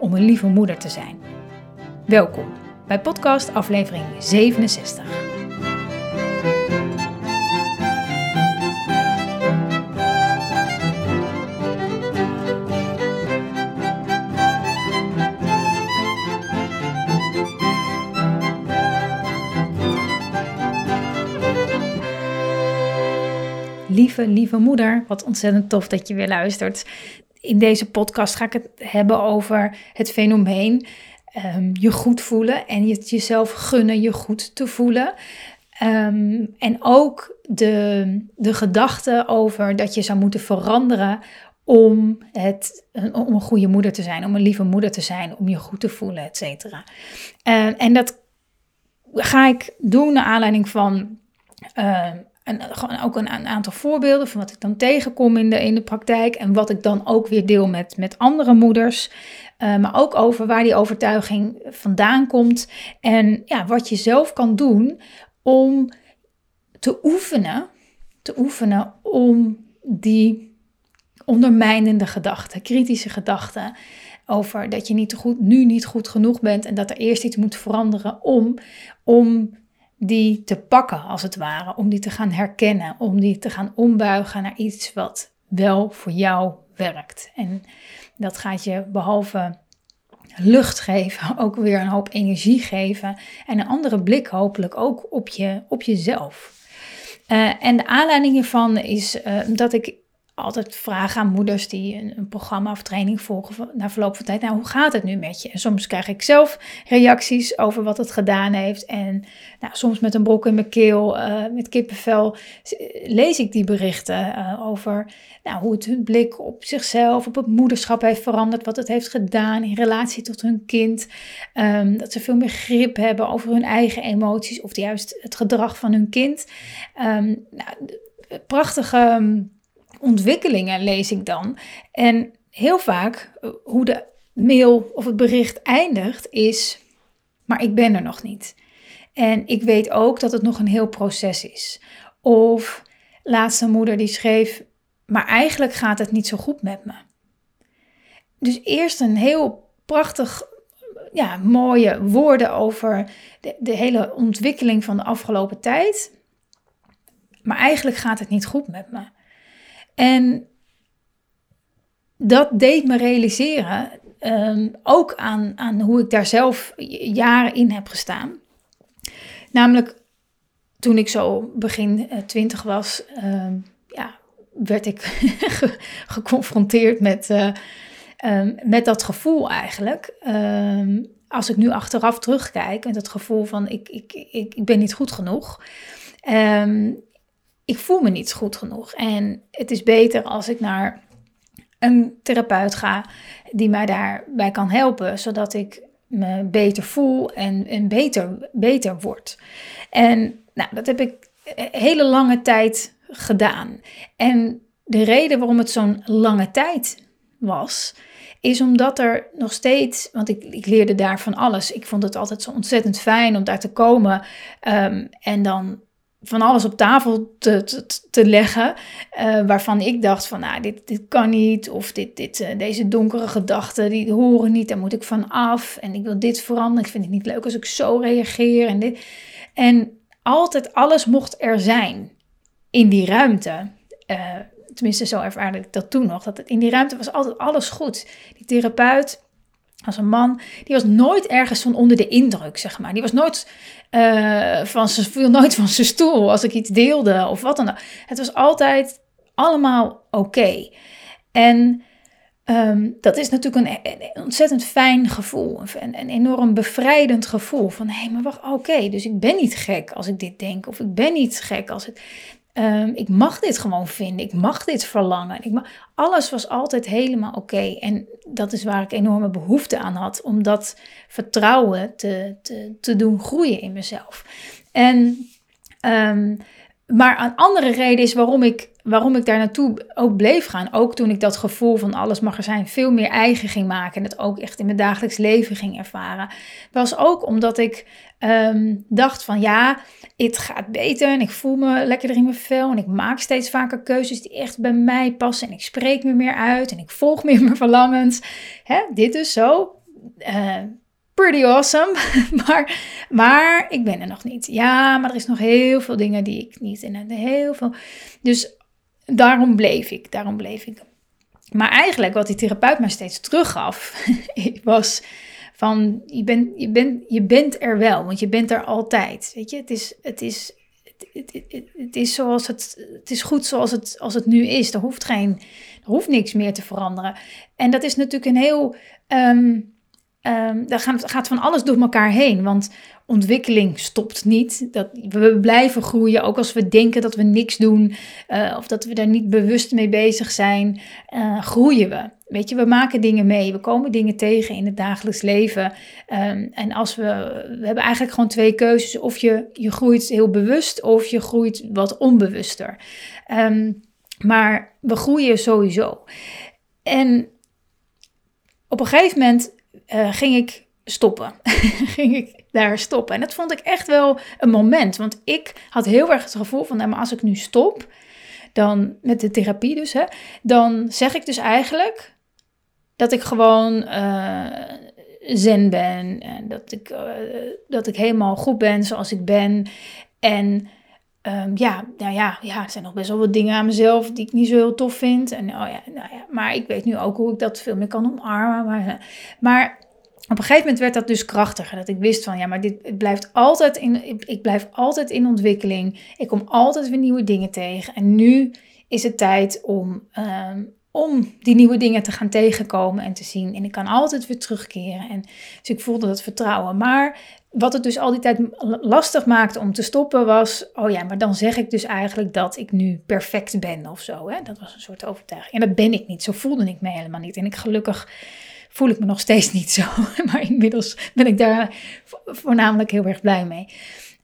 om een lieve moeder te zijn. Welkom bij podcast aflevering 67. Lieve, lieve moeder, wat ontzettend tof dat je weer luistert. In deze podcast ga ik het hebben over het fenomeen um, je goed voelen en je, jezelf gunnen je goed te voelen. Um, en ook de, de gedachte over dat je zou moeten veranderen om, het, om een goede moeder te zijn, om een lieve moeder te zijn, om je goed te voelen, et cetera. Uh, en dat ga ik doen naar aanleiding van gewoon ook een, aantal voorbeelden van wat ik dan tegenkom in de, in de praktijk. En wat ik dan ook weer deel met, met andere moeders. Uh, maar ook over waar die overtuiging vandaan komt. En ja, wat je zelf kan doen om te oefenen. Te oefenen om die ondermijnende gedachten, kritische gedachten. Over dat je niet goed, nu niet goed genoeg bent en dat er eerst iets moet veranderen om, om die te pakken, als het ware, om die te gaan herkennen, om die te gaan ombuigen naar iets wat wel voor jou werkt. En dat gaat je behalve lucht geven, ook weer een hoop energie geven en een andere blik hopelijk ook op, je, op jezelf. Uh, en de aanleiding hiervan is uh, dat ik altijd vragen aan moeders die een, een, programma of training volgen na verloop van tijd. Nou, hoe gaat het nu met je? En soms krijg ik zelf reacties over wat het gedaan heeft. En nou, soms met een brok in mijn keel, uh, met kippenvel, lees ik die berichten uh, over nou, hoe het hun blik op zichzelf, op het moederschap heeft veranderd. Wat het heeft gedaan in relatie tot hun kind. Um, dat ze veel meer grip hebben over hun eigen emoties of juist het gedrag van hun kind. Um, nou, prachtige ontwikkelingen lees ik dan. En heel vaak eh, hoe de mail of het bericht eindigt is, maar ik ben er nog niet. En ik weet ook dat het nog een heel proces is. Of laatste moeder die schreef, maar eigenlijk gaat het niet zo goed met me. Dus eerst een heel prachtig, ja, mooie woorden over de, de hele ontwikkeling van de afgelopen tijd. Maar eigenlijk gaat het niet goed met me. En dat deed me realiseren, ehm, ook aan, aan hoe ik daar zelf jaren in heb gestaan. Namelijk toen ik zo begin uh, twintig was, uh, ja, werd ik geconfronteerd met, uh, um, met dat gevoel eigenlijk. Als ik nu achteraf terugkijk, met het gevoel van ik, ik, ik ben niet goed genoeg ik voel me niet goed genoeg. En het is beter als ik naar een therapeut ga die mij daarbij kan helpen, zodat ik me beter voel en, en beter, beter word. En nou, dat heb ik hele lange tijd gedaan. En de reden waarom het zo'n lange tijd was, is omdat er nog steeds, want ik, ik leerde daar van alles. Ik vond het altijd zo ontzettend fijn om daar te komen um, en dan van alles op tafel te, te, te leggen. Uh, waarvan ik dacht van, nou, dit, dit kan niet. Of dit, dit, uh, deze donkere gedachten, die horen niet. Daar moet ik van af. En ik wil dit veranderen. Ik vind het niet leuk als ik zo reageer. En, dit. en altijd alles mocht er zijn in die ruimte. Uh, tenminste, zo ervaarde ik dat toen nog. Dat in die ruimte was altijd alles goed. Die therapeut als een man, die was nooit ergens van onder de indruk, zeg maar. Die was nooit uh, van, viel nooit van zijn stoel als ik iets deelde of wat dan ook. Het was altijd allemaal oké. En um, dat is natuurlijk een, ontzettend fijn gevoel. Een, enorm bevrijdend gevoel. Van hé, maar wacht, oké, dus ik ben niet gek als ik dit denk. Of ik ben niet gek als ik. Ehm, ik mag dit gewoon vinden. Ik mag dit verlangen. Ik alles was altijd helemaal oké. En dat is waar ik enorme behoefte aan had. Om dat vertrouwen te, te, te doen groeien in mezelf. En, um, maar een andere reden is waarom ik, waarom ik daar naartoe ook bleef gaan. Ook toen ik dat gevoel van alles mag er zijn veel meer eigen ging maken. En het ook echt in mijn dagelijks leven ging ervaren. Was ook omdat ik um, dacht van ja het gaat beter en ik voel me lekkerder in mijn vel en ik maak steeds vaker keuzes die echt bij mij passen en ik spreek me meer uit en ik volg meer mijn verlangens. Hè, dit is zo. Uh, pretty awesome, maar, maar ik ben er nog niet. Ja, maar er is nog heel veel dingen die ik niet in heel veel. Dus daarom bleef ik, daarom bleef ik. Maar eigenlijk wat die therapeut mij steeds teruggaf, was van je bent, je, bent, je bent er wel, want je bent er altijd. Weet je, het is, het is, het, het, het, is zoals het, het is goed zoals het, als het nu is. Er hoeft geen, er hoeft niks meer te veranderen. En dat is natuurlijk een heel, um, um, daar gaat, van alles door elkaar heen. Want ontwikkeling stopt niet. Dat, we blijven groeien, ook als we denken dat we niks doen uh, of dat we daar niet bewust mee bezig zijn, uh, groeien we. Weet je, we maken dingen mee, we komen dingen tegen in het dagelijks leven. Um, en als we, we hebben eigenlijk gewoon twee keuzes: of je, je groeit heel bewust of je groeit wat onbewuster. Um, maar we groeien sowieso. En op een gegeven moment uh, ging ik stoppen. ging ik daar stoppen. En dat vond ik echt wel een moment. Want ik had heel erg het gevoel van, nou, maar als ik nu stop, dan met de therapie dus, hè, dan zeg ik dus eigenlijk dat ik gewoon uh, zen ben. En dat ik, uh, dat ik helemaal goed ben zoals ik ben. En um, ja, nou ja, ja, er zijn nog best wel wat dingen aan mezelf die ik niet zo heel tof vind. En, oh ja, nou ja, maar ik weet nu ook hoe ik dat veel meer kan omarmen. Maar, maar op een gegeven moment werd dat dus krachtiger. Dat ik wist van ja, maar dit het blijft altijd in, ik, blijf altijd in ontwikkeling. Ik kom altijd weer nieuwe dingen tegen. En nu is het tijd om, um, om die nieuwe dingen te gaan tegenkomen en te zien. En ik kan altijd weer terugkeren. En, dus ik voelde dat vertrouwen. Maar wat het dus al die tijd lastig maakte om te stoppen was... oh ja, maar dan zeg ik dus eigenlijk dat ik nu perfect ben of zo. Hè? Dat was een soort overtuiging. En dat ben ik niet. Zo voelde ik me helemaal niet. En ik gelukkig voel ik me nog steeds niet zo. Maar inmiddels ben ik daar voornamelijk heel erg blij mee.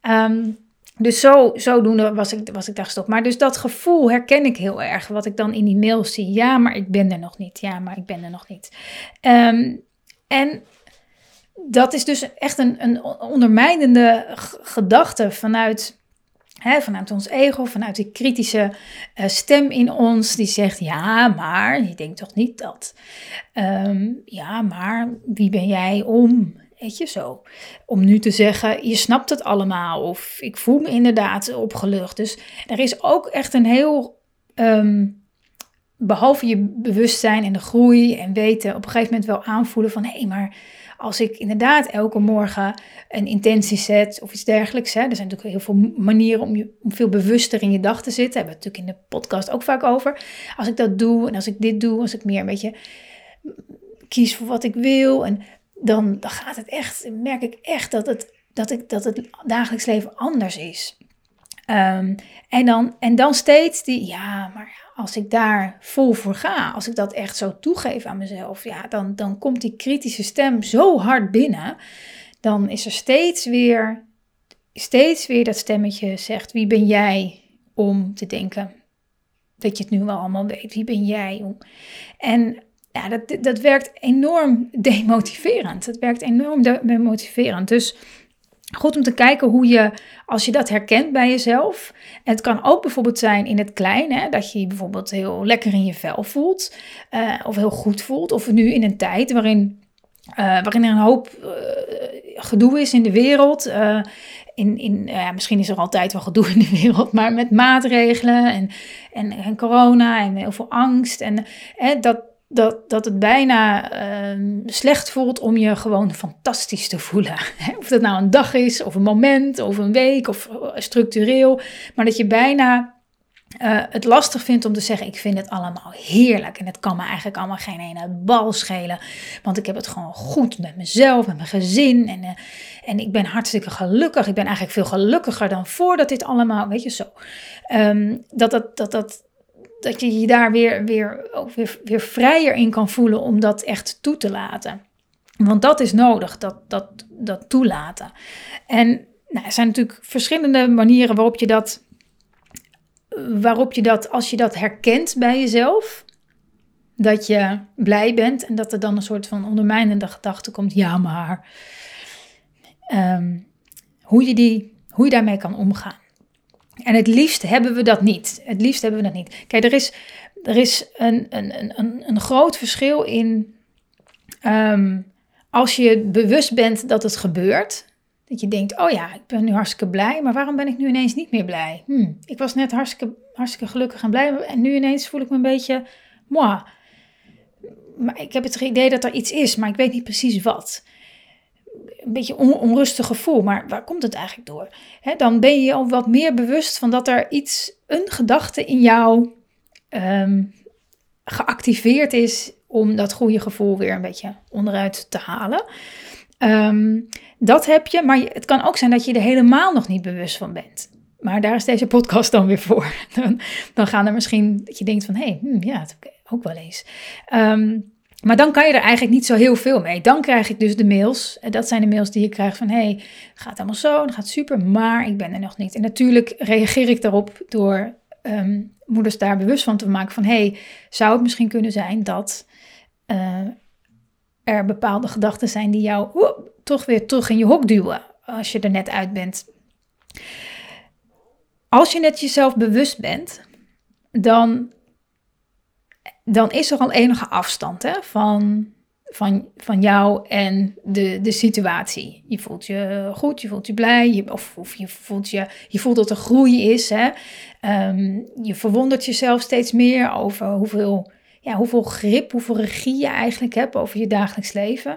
Um, dus zo, zodoende was ik, was ik daar gestopt. Maar dus dat gevoel herken ik heel erg. Wat ik dan in die mail zie. Ja, maar ik ben er nog niet. Ja, maar ik ben er nog niet. Um, en dat is dus echt een, een ondermijnende gedachte vanuit, hè, vanuit ons ego, vanuit die kritische uh, stem in ons die zegt, ja, maar je denkt toch niet dat. Um, ja, maar wie ben jij om? Weet je zo. Om nu te zeggen, je snapt het allemaal. Of ik voel me inderdaad opgelucht. Dus er is ook echt een heel. Um, behalve je bewustzijn en de groei en weten op een gegeven moment wel aanvoelen van hé, hey, maar als ik inderdaad elke morgen een intentie zet of iets dergelijks. Hè, er zijn natuurlijk heel veel manieren om, je, om veel bewuster in je dag te zitten. Hebben we het natuurlijk in de podcast ook vaak over. Als ik dat doe en als ik dit doe, als ik meer een beetje kies voor wat ik wil en dan, dan gaat het echt, merk ik echt dat het, dat ik, dat het dagelijks leven anders is. Um, en, dan, en dan steeds die, ja, maar als ik daar vol voor ga, als ik dat echt zo toegeef aan mezelf, ja, dan, dan komt die kritische stem zo hard binnen. Dan is er steeds weer, steeds weer dat stemmetje zegt, wie ben jij om te denken dat je het nu wel allemaal weet? Wie ben jij om? En ja, dat, dat werkt enorm demotiverend. Het werkt enorm demotiverend. Dus goed om te kijken hoe je, als je dat herkent bij jezelf. Het kan ook bijvoorbeeld zijn in het klein, hè, dat je je bijvoorbeeld heel lekker in je vel voelt. Uh, of heel goed voelt. Of nu in een tijd waarin, uh, waarin er een hoop uh, gedoe is in de wereld. in, in, misschien is er altijd wel gedoe in de wereld, maar met maatregelen en, en, en corona en heel veel angst. En dat, dat, dat het bijna uh, slecht voelt om je gewoon fantastisch te voelen. Of dat nou een dag is, of een moment, of een week, of eh, structureel. Maar dat je bijna uh, het lastig vindt om te zeggen: Ik vind het allemaal heerlijk. En het kan me eigenlijk allemaal geen ene bal schelen. Want ik heb het gewoon goed met mezelf, met mijn gezin. En, uh, En ik ben hartstikke gelukkig. Ik ben eigenlijk veel gelukkiger dan voordat dit allemaal, weet je zo. Ehm, dat, dat, dat, dat je je daar weer, weer, ook weer, weer vrijer in kan voelen om dat echt toe te laten. Want dat is nodig, dat, dat, dat toelaten. En nou, er zijn natuurlijk verschillende manieren waarop je dat, waarop je dat, als je dat herkent bij jezelf, dat je blij bent en dat er dan een soort van ondermijnende gedachte komt, ja maar, ehm, hoe, je die, hoe je daarmee kan omgaan. En het liefst hebben we dat niet. Het liefst hebben we dat niet. Kijk, er is, er is een, een, een, een groot verschil in ehm, als je bewust bent dat het gebeurt. Dat je denkt, oh ja, ik ben nu hartstikke blij, maar waarom ben ik nu ineens niet meer blij? Hm, ik was net hartstikke, hartstikke gelukkig en blij en nu ineens voel ik me een beetje moi. Maar ik heb het idee dat er iets is, maar ik weet niet precies wat. Een beetje on, onrustig gevoel, maar waar komt het eigenlijk door? dan ben je al wat meer bewust van dat er iets, een gedachte in jou ehm, geactiveerd is om dat goede gevoel weer een beetje onderuit te halen. Ehm, dat heb je, maar het kan ook zijn dat je er helemaal nog niet bewust van bent. Maar daar is deze podcast dan weer voor. Dan, dan gaan er misschien dat je denkt van, hé, hey, hmm, ja, dat ook wel eens. Ehm, maar dan kan je er eigenlijk niet zo heel veel mee. Dan krijg ik dus de mails. En dat zijn de mails die je krijgt van, hé, hey, gaat allemaal zo, het gaat super, maar ik ben er nog niet. En natuurlijk reageer ik daarop door um, moeders daar bewust van te maken van, hé, hey, zou het misschien kunnen zijn dat uh, er bepaalde gedachten zijn die jou toch weer terug in je hok duwen als je er net uit bent. Als je net jezelf bewust bent, dan, dan is er al enige afstand hè, van, van, van jou en de, de situatie. Je voelt je goed, je voelt je blij, of, of je, voelt je, je voelt dat er groei is. Hè. Um, je verwondert jezelf steeds meer over hoeveel ja, hoeveel grip, hoeveel regie je eigenlijk hebt over je dagelijks leven.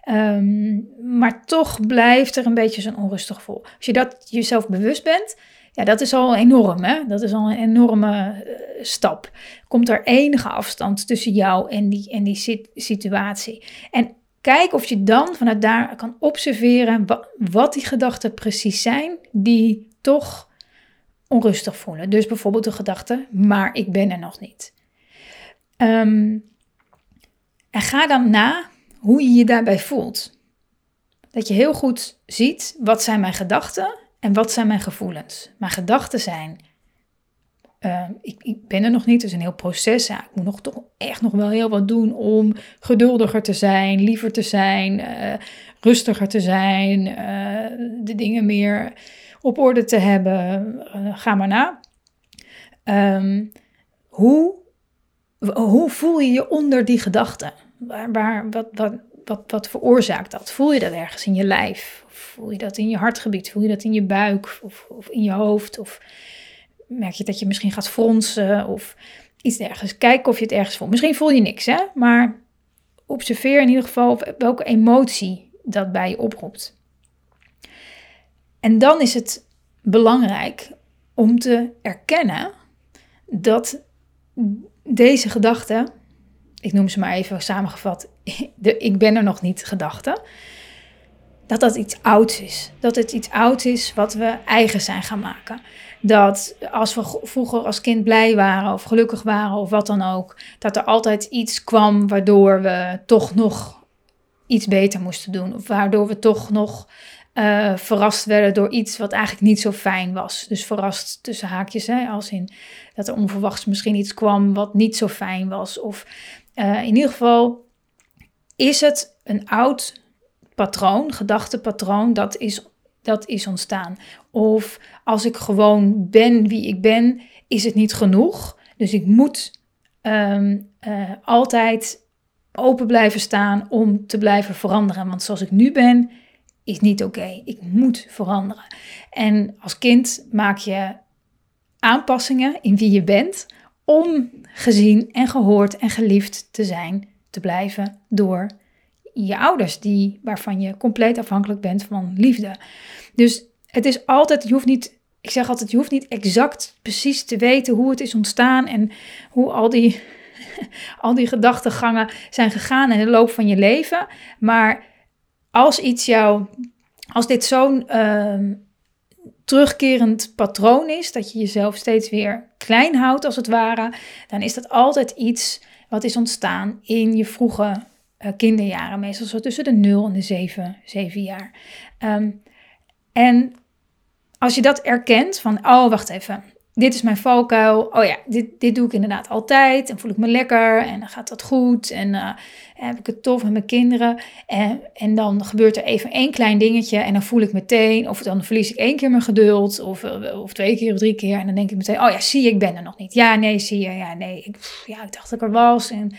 Ehm, maar toch blijft er een beetje zo'n onrustig gevoel. Als je dat jezelf bewust bent, ja, dat is al enorm. Hè? Dat is al een enorme uh, stap. Komt er enige afstand tussen jou en die, en die situatie. En kijk of je dan vanuit daar kan observeren wat, wat die gedachten precies zijn die toch onrustig voelen. Dus bijvoorbeeld de gedachte, maar ik ben er nog niet. Ehm, en ga dan na hoe je je daarbij voelt. Dat je heel goed ziet wat zijn mijn gedachten en wat zijn mijn gevoelens. Mijn gedachten zijn, uh, ik, ik, ben er nog niet, het is een heel proces. Ja, ik moet nog toch echt nog wel heel wat doen om geduldiger te zijn, liever te zijn, uh, rustiger te zijn, uh, de dingen meer op orde te hebben. ga maar na. Um, hoe hoe voel je je onder die gedachten? Waar, waar, wat, wat, wat, wat veroorzaakt dat? Voel je dat ergens in je lijf? Voel je dat in je hartgebied? Voel je dat in je buik of, of in je hoofd? Of merk je dat je misschien gaat fronsen of iets dergelijks? Kijk of je het ergens voelt. Misschien voel je niks, hè? maar observeer in ieder geval welke emotie dat bij je oproept. En dan is het belangrijk om te erkennen dat deze gedachte, ik noem ze maar even samengevat, de ik ben er nog niet gedachte, dat dat iets ouds is. Dat het iets ouds is wat we eigen zijn gaan maken. Dat als we vroeger als kind blij waren of gelukkig waren of wat dan ook, dat er altijd iets kwam waardoor we toch nog iets beter moesten doen. Of waardoor we toch nog uh, verrast werden door iets wat eigenlijk niet zo fijn was. Dus verrast tussen haakjes, hè, als in dat er onverwachts misschien iets kwam wat niet zo fijn was. Of uh, in ieder geval is het een oud patroon, gedachtepatroon, dat is, dat is ontstaan. Of als ik gewoon ben wie ik ben, is het niet genoeg. Dus ik moet um, uh, altijd open blijven staan om te blijven veranderen. Want zoals ik nu ben, is niet oké. Ik moet veranderen. En als kind maak je aanpassingen in wie je bent om gezien en gehoord en geliefd te zijn, te blijven door je ouders, die, waarvan je compleet afhankelijk bent van liefde. Dus het is altijd, je hoeft niet, ik zeg altijd, je hoeft niet exact precies te weten hoe het is ontstaan en hoe al die, al die gedachtegangen zijn gegaan in de loop van je leven. Maar als iets jou als dit zo'n ehm, terugkerend patroon is, dat je jezelf steeds weer klein houdt als het ware, dan is dat altijd iets wat is ontstaan in je vroege uh, kinderjaren, meestal zo tussen de 0 en de 7, 7 jaar. Ehm, en als je dat erkent van, oh wacht even, dit is mijn valkuil. Oh ja, dit, dit doe ik inderdaad altijd. En voel ik me lekker en dan gaat dat goed. En uh, heb ik het tof met mijn kinderen. En, en dan gebeurt er even één klein dingetje en dan voel ik meteen, of dan verlies ik één keer mijn geduld, of, eh, of twee keer of drie keer. En dan denk ik meteen, oh ja, zie ik ben er nog niet. Ja, nee, zie je, ja, nee. Ik, ja, ik dacht dat ik er was en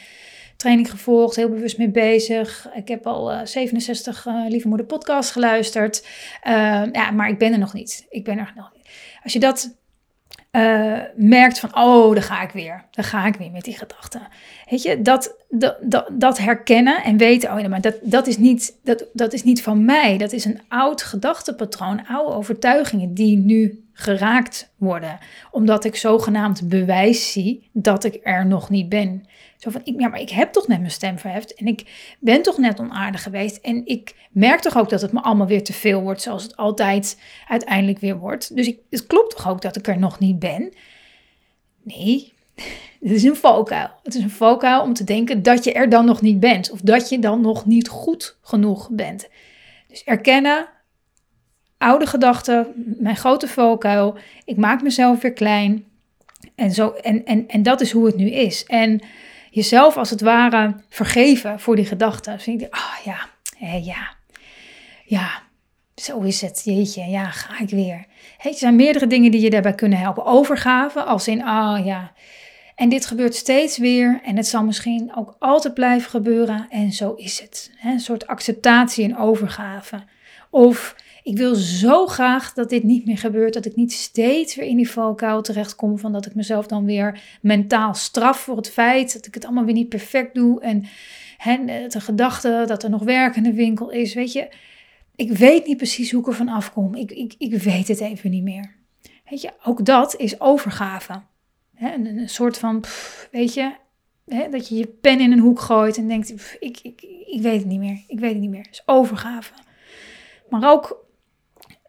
training gevolgd, heel bewust mee bezig. Ik heb al uh, 67 uh, Lieve Moeder podcast geluisterd. Uh, ja, maar ik ben er nog niet. Ik ben er nog niet. Als je dat uh, merkt van, oh, daar ga ik weer. Daar ga ik weer met die gedachten. Weet je, dat, dat, dat, herkennen en weten, oh, maar dat, dat, is niet, dat, dat is niet van mij. Dat is een oud gedachtepatroon, oude overtuigingen die nu geraakt worden. Omdat ik zogenaamd bewijs zie dat ik er nog niet ben. Zo van, ik, ja, maar ik heb toch net mijn stem verheft en ik ben toch net onaardig geweest. En ik merk toch ook dat het me allemaal weer te veel wordt, zoals het altijd uiteindelijk weer wordt. Dus ik, het klopt toch ook dat ik er nog niet ben? Nee, dit is een valkuil. Het is een valkuil om te denken dat je er dan nog niet bent. Of dat je dan nog niet goed genoeg bent. Dus erkennen, oude gedachten, mijn grote valkuil. Ik maak mezelf weer klein. En, zo, en, en, en dat is hoe het nu is. En jezelf als het ware vergeven voor die gedachten. Dus ah oh, ja, ja, ja, zo is het. Jeetje, ja, ga ik weer. er zijn meerdere dingen die je daarbij kunnen helpen. Overgave, als in, ah oh, ja. En dit gebeurt steeds weer en het zal misschien ook altijd blijven gebeuren en zo is het. een soort acceptatie en overgave. Of ik wil zo graag dat dit niet meer gebeurt, dat ik niet steeds weer in die valkuil terechtkom van dat ik mezelf dan weer mentaal straf voor het feit dat ik het allemaal weer niet perfect doe en de gedachte dat er nog werk in de winkel is, weet je. Ik weet niet precies hoe ik ervan afkom. Ik, ik, ik weet het even niet meer. Weet je, ook dat is overgave. Een, soort van, weet je, dat je je pen in een hoek gooit en denkt, ik, ik, ik weet het niet meer. Ik weet het niet meer. Is overgave. Maar ook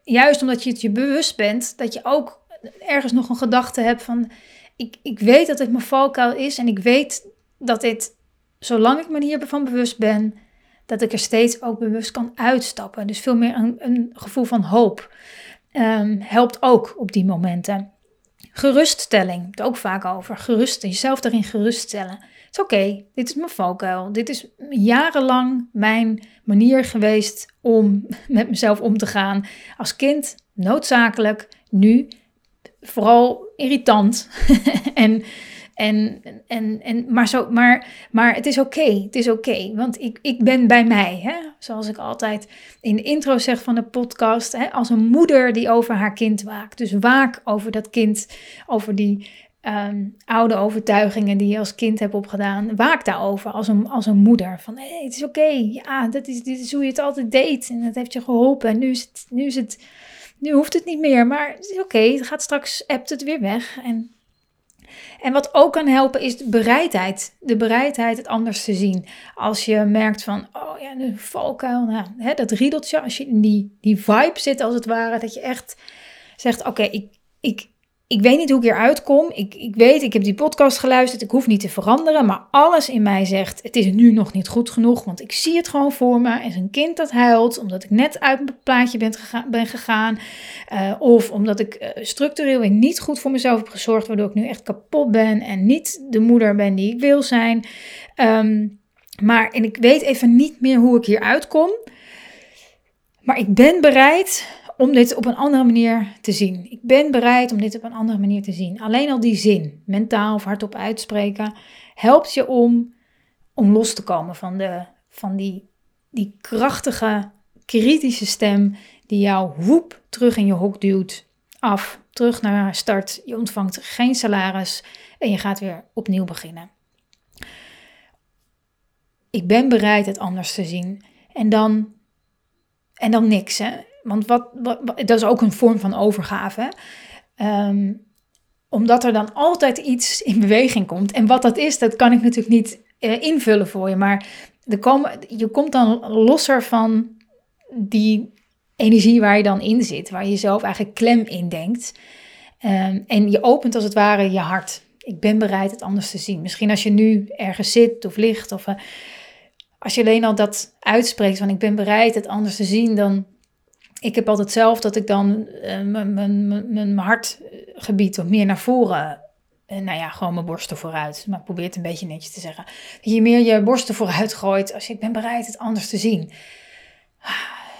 juist omdat je het je bewust bent, dat je ook ergens nog een gedachte hebt van, ik, ik weet dat het mijn valkuil is en ik weet dat dit, zolang ik me hiervan bewust ben, dat ik er steeds ook bewust kan uitstappen. Dus veel meer een, een gevoel van hoop um, helpt ook op die momenten. Geruststelling, het ook vaak over. Gerust, jezelf daarin geruststellen. Is oké, dit is mijn valkuil. Dit is jarenlang mijn manier geweest om met mezelf om te gaan. Als kind noodzakelijk, nu vooral irritant. en, en, en, en, maar, zo, maar, maar het is oké, het is oké, want ik, ik ben bij mij. Hè? Zoals ik altijd in de intro zeg van de podcast, hè? als een moeder die over haar kind waakt. Dus waak over dat kind, over die Ehm, oude overtuigingen die je als kind hebt opgedaan. Waak daarover als een, als een moeder. Van hé, het is oké. Ja, dat is, dit is hoe je het altijd deed. En dat heeft je geholpen. En nu is het, nu is het, nu hoeft het niet meer. Maar het is oké. Het gaat straks, appt het weer weg. En, en wat ook kan helpen is de bereidheid. De bereidheid het anders te zien. Als je merkt van, oh ja, een valkuil. Nou, hè, dat riedeltje. Als je in die, die vibe zit als het ware. Dat je echt zegt, oké, ik, ik, ik weet niet hoe ik eruit kom. Ik, ik weet, ik heb die podcast geluisterd. Ik hoef niet te veranderen. Maar alles in mij zegt: het is nu nog niet goed genoeg. Want ik zie het gewoon voor me. Er is een kind dat huilt. Omdat ik net uit mijn plaatje ben, gegaan. Ben gegaan uh, of omdat ik uh, structureel niet goed voor mezelf heb gezorgd. Waardoor ik nu echt kapot ben. En niet de moeder ben die ik wil zijn. Um, maar en ik weet even niet meer hoe ik hier uitkom. Maar ik ben bereid om dit op een andere manier te zien. Ik ben bereid om dit op een andere manier te zien. Alleen al die zin, mentaal of hardop uitspreken, helpt je om, om los te komen van, de, van die, die krachtige, kritische stem die jou woep terug in je hok duwt. Af, terug naar start. Je ontvangt geen salaris en je gaat weer opnieuw beginnen. Ik ben bereid het anders te zien. En dan, en dan niks. Hè? Want wat, dat is ook een vorm van overgave. Um, omdat er dan altijd iets in beweging komt. En wat dat is, dat kan ik natuurlijk niet uh, invullen voor je. Maar er komen, je komt dan losser van die energie waar je dan in zit, waar je jezelf eigenlijk klem in denkt. Ehm, en je opent als het ware je hart. Ik ben bereid het anders te zien. Misschien als je nu ergens zit of ligt, of uh, als je alleen al dat uitspreekt van ik ben bereid het anders te zien, dan. Ik heb altijd zelf dat ik dan uh, mijn hartgebied wat meer naar voren en nou ja, gewoon mijn borsten vooruit. Maar ik probeer het een beetje netjes te zeggen. Dat je meer je borsten vooruit gooit als je, ik ben bereid het anders te zien.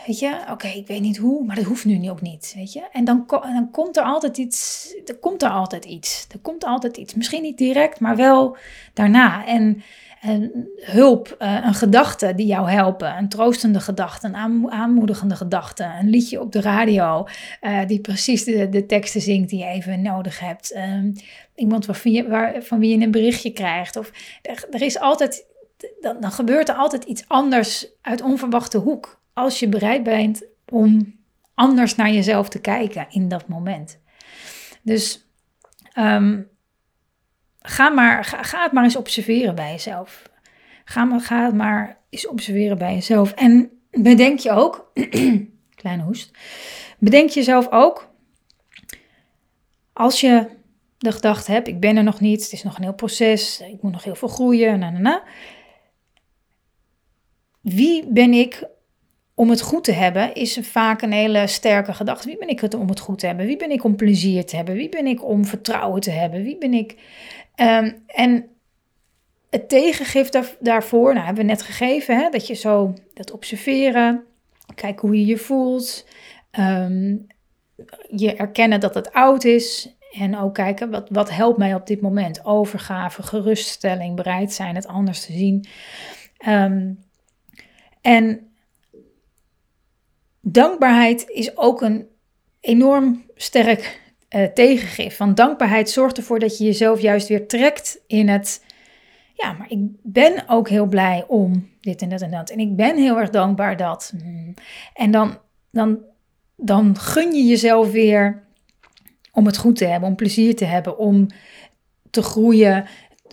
Weet je, oké, ik weet niet hoe, maar dat hoeft nu ook niet, weet je. En dan, dan komt er altijd iets, er komt er altijd iets. Er komt altijd iets. Misschien niet direct, maar wel daarna. En een hulp, eh, een gedachte die jou helpen, een troostende gedachte, een aanmoedigende gedachte, een liedje op de radio uh, die precies de, de teksten zingt die je even nodig hebt, um, iemand waar, van wie je een berichtje krijgt. Of er, is altijd, dan, dan gebeurt er altijd iets anders uit onverwachte hoek als je bereid bent om anders naar jezelf te kijken in dat moment. Dus um, ga, maar, ga, het maar eens observeren bij jezelf. Ga, maar, ga het maar eens observeren bij jezelf. En bedenk je ook, kleine hoest, bedenk jezelf ook, als je de gedachte hebt, ik ben er nog niet, het is nog een heel proces, ik moet nog heel veel groeien, na, na, na. Wie ben ik om het goed te hebben is vaak een hele sterke gedachte. Wie ben ik om het goed te hebben? Wie ben ik om plezier te hebben? Wie ben ik om vertrouwen te hebben? Wie ben ik? Um, en het tegengif daarvoor, nou hebben we net gegeven, hè, dat je zo dat observeren, kijken hoe je je voelt, um, je erkennen dat het oud is en ook kijken wat, wat helpt mij op dit moment. Overgave, geruststelling, bereid zijn het anders te zien. Um, en dankbaarheid is ook een enorm sterk uh, tegengif. Want dankbaarheid zorgt ervoor dat je jezelf juist weer trekt in het. Ja, maar ik ben ook heel blij om dit en dat en dat. En ik ben heel erg dankbaar dat. Hmm. En dan, dan, dan gun je jezelf weer om het goed te hebben, om plezier te hebben, om te groeien.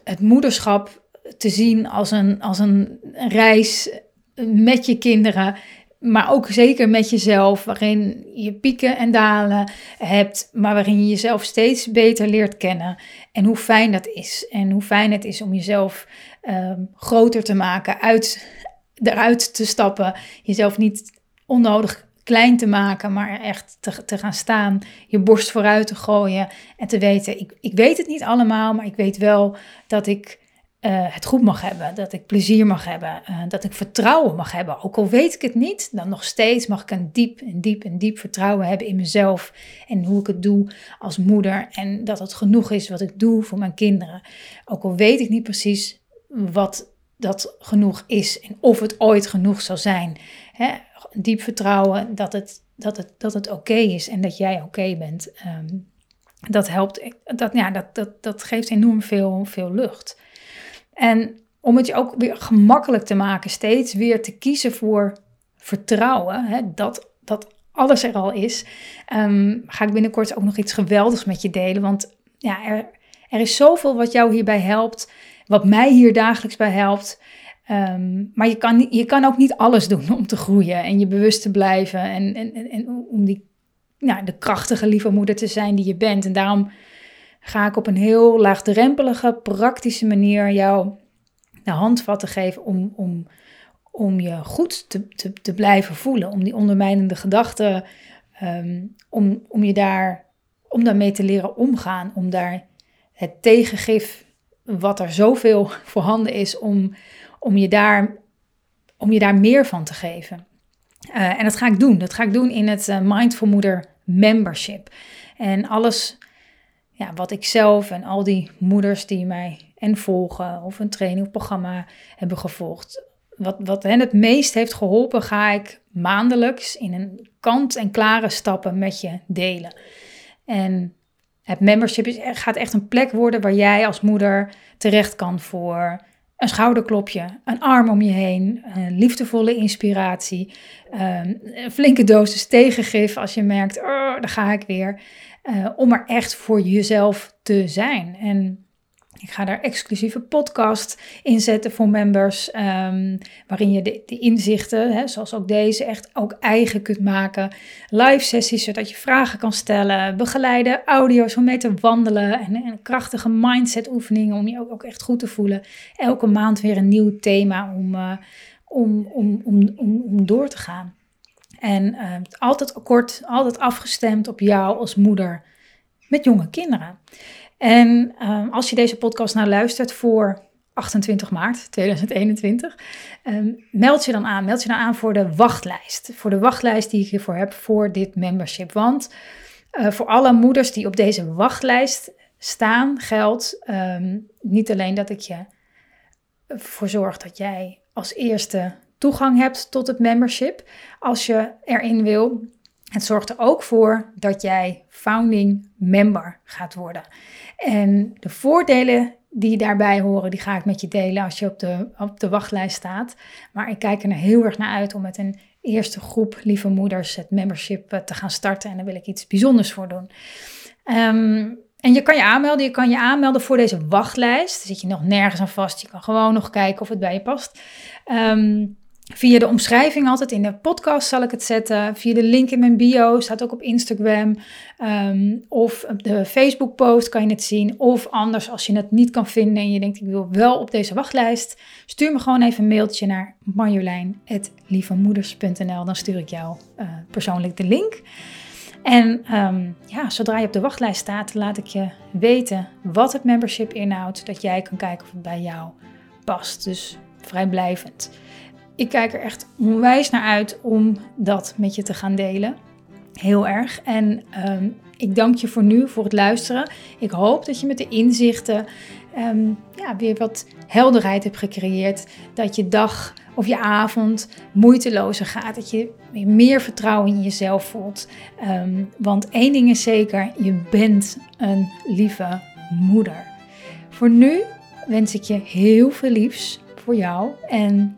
Het moederschap te zien als een, als een reis met je kinderen maar ook zeker met jezelf, waarin je pieken en dalen hebt, maar waarin je jezelf steeds beter leert kennen. En hoe fijn dat is. En hoe fijn het is om jezelf ehm, groter te maken, uit, eruit te stappen, jezelf niet onnodig klein te maken, maar echt te, te gaan staan, je borst vooruit te gooien en te weten, ik, ik weet het niet allemaal, maar ik weet wel dat ik uh, het goed mag hebben, dat ik plezier mag hebben, uh, dat ik vertrouwen mag hebben. Ook al weet ik het niet, dan nog steeds mag ik een diep en diep en diep vertrouwen hebben in mezelf en hoe ik het doe als moeder en dat het genoeg is wat ik doe voor mijn kinderen. Ook al weet ik niet precies wat dat genoeg is en of het ooit genoeg zal zijn. Hè? Diep vertrouwen dat het, dat het, dat het oké is en dat jij oké bent. Um, dat helpt, dat, ja, dat, dat, dat geeft enorm veel, veel lucht. En om het je ook weer gemakkelijk te maken, steeds weer te kiezen voor vertrouwen, hè, dat, dat alles er al is, ehm, ga ik binnenkort ook nog iets geweldigs met je delen. Want ja, er, er is zoveel wat jou hierbij helpt, wat mij hier dagelijks bij helpt. Ehm, maar je kan, je kan ook niet alles doen om te groeien en je bewust te blijven en, en, en, en om die, nou, de krachtige lieve moeder te zijn die je bent. En daarom ga ik op een heel laagdrempelige, praktische manier jou de handvatten geven om, om, om je goed te, te, te blijven voelen. Om die ondermijnende gedachten, ehm, om, om je daar, om daarmee te leren omgaan. Om daar het tegengif, wat er zoveel voorhanden is, om, om, je, daar, om je daar meer van te geven. Uh, en dat ga ik doen. Dat ga ik doen in het uh, Mindful Moeder Membership. En alles ja, wat ik zelf en al die moeders die mij en volgen of een training of programma hebben gevolgd. Wat, wat hen het meest heeft geholpen, ga ik maandelijks in een kant-en-klare stappen met je delen. En het membership is, gaat echt een plek worden waar jij als moeder terecht kan voor een schouderklopje, een arm om je heen, een liefdevolle inspiratie, ehm, een flinke dosis tegengif als je merkt, oh, daar ga ik weer. Eh, om er echt voor jezelf te zijn. En Ik ga daar exclusieve podcast in zetten voor members, ehm, waarin je de, de inzichten, hè, zoals ook deze, echt ook eigen kunt maken. Live sessies, zodat je vragen kan stellen, begeleide audio's om mee te wandelen en, en krachtige mindset oefeningen om je ook, ook, echt goed te voelen. Elke maand weer een nieuw thema om, uh, om, om, om, om, om door te gaan. En uh, altijd kort, altijd afgestemd op jou als moeder met jonge kinderen. En uh, als je deze podcast nou luistert voor 28 maart 2021, um, meld je dan aan. Meld je dan aan voor de wachtlijst. Voor de wachtlijst die ik hiervoor heb voor dit membership. Want uh, voor alle moeders die op deze wachtlijst staan, geldt um, niet alleen dat ik je ervoor zorg dat jij als eerste toegang hebt tot het membership als je erin wil. Het zorgt er ook voor dat jij founding member gaat worden. En de voordelen die daarbij horen, die ga ik met je delen als je op de, op de wachtlijst staat. Maar ik kijk er heel erg naar uit om met een eerste groep lieve moeders het membership eh, te gaan starten. En daar wil ik iets bijzonders voor doen. Um, en je kan je aanmelden. Je kan je aanmelden voor deze wachtlijst. Daar zit je nog nergens aan vast. Je kan gewoon nog kijken of het bij je past. Um, Via de omschrijving altijd in de podcast zal ik het zetten. Via de link in mijn bio, staat ook op Instagram. Um, of de Facebook post kan je het zien. Of anders als je het niet kan vinden en je denkt ik wil wel op deze wachtlijst. Stuur me gewoon even een mailtje naar marjolein.lievemoeders.nl. Dan stuur ik jou uh, persoonlijk de link. En um, ja, zodra je op de wachtlijst staat, laat ik je weten wat het membership inhoudt. Dat jij kan kijken of het bij jou past. Dus vrijblijvend ik kijk er echt onwijs naar uit om dat met je te gaan delen. Heel erg. En um, ik dank je voor nu, voor het luisteren. Ik hoop dat je met de inzichten um, ja, weer wat helderheid hebt gecreëerd. Dat je dag of je avond moeitelozer gaat. Dat je meer vertrouwen in jezelf voelt. Um, want één ding is zeker, je bent een lieve moeder. Voor nu wens ik je heel veel liefs voor jou en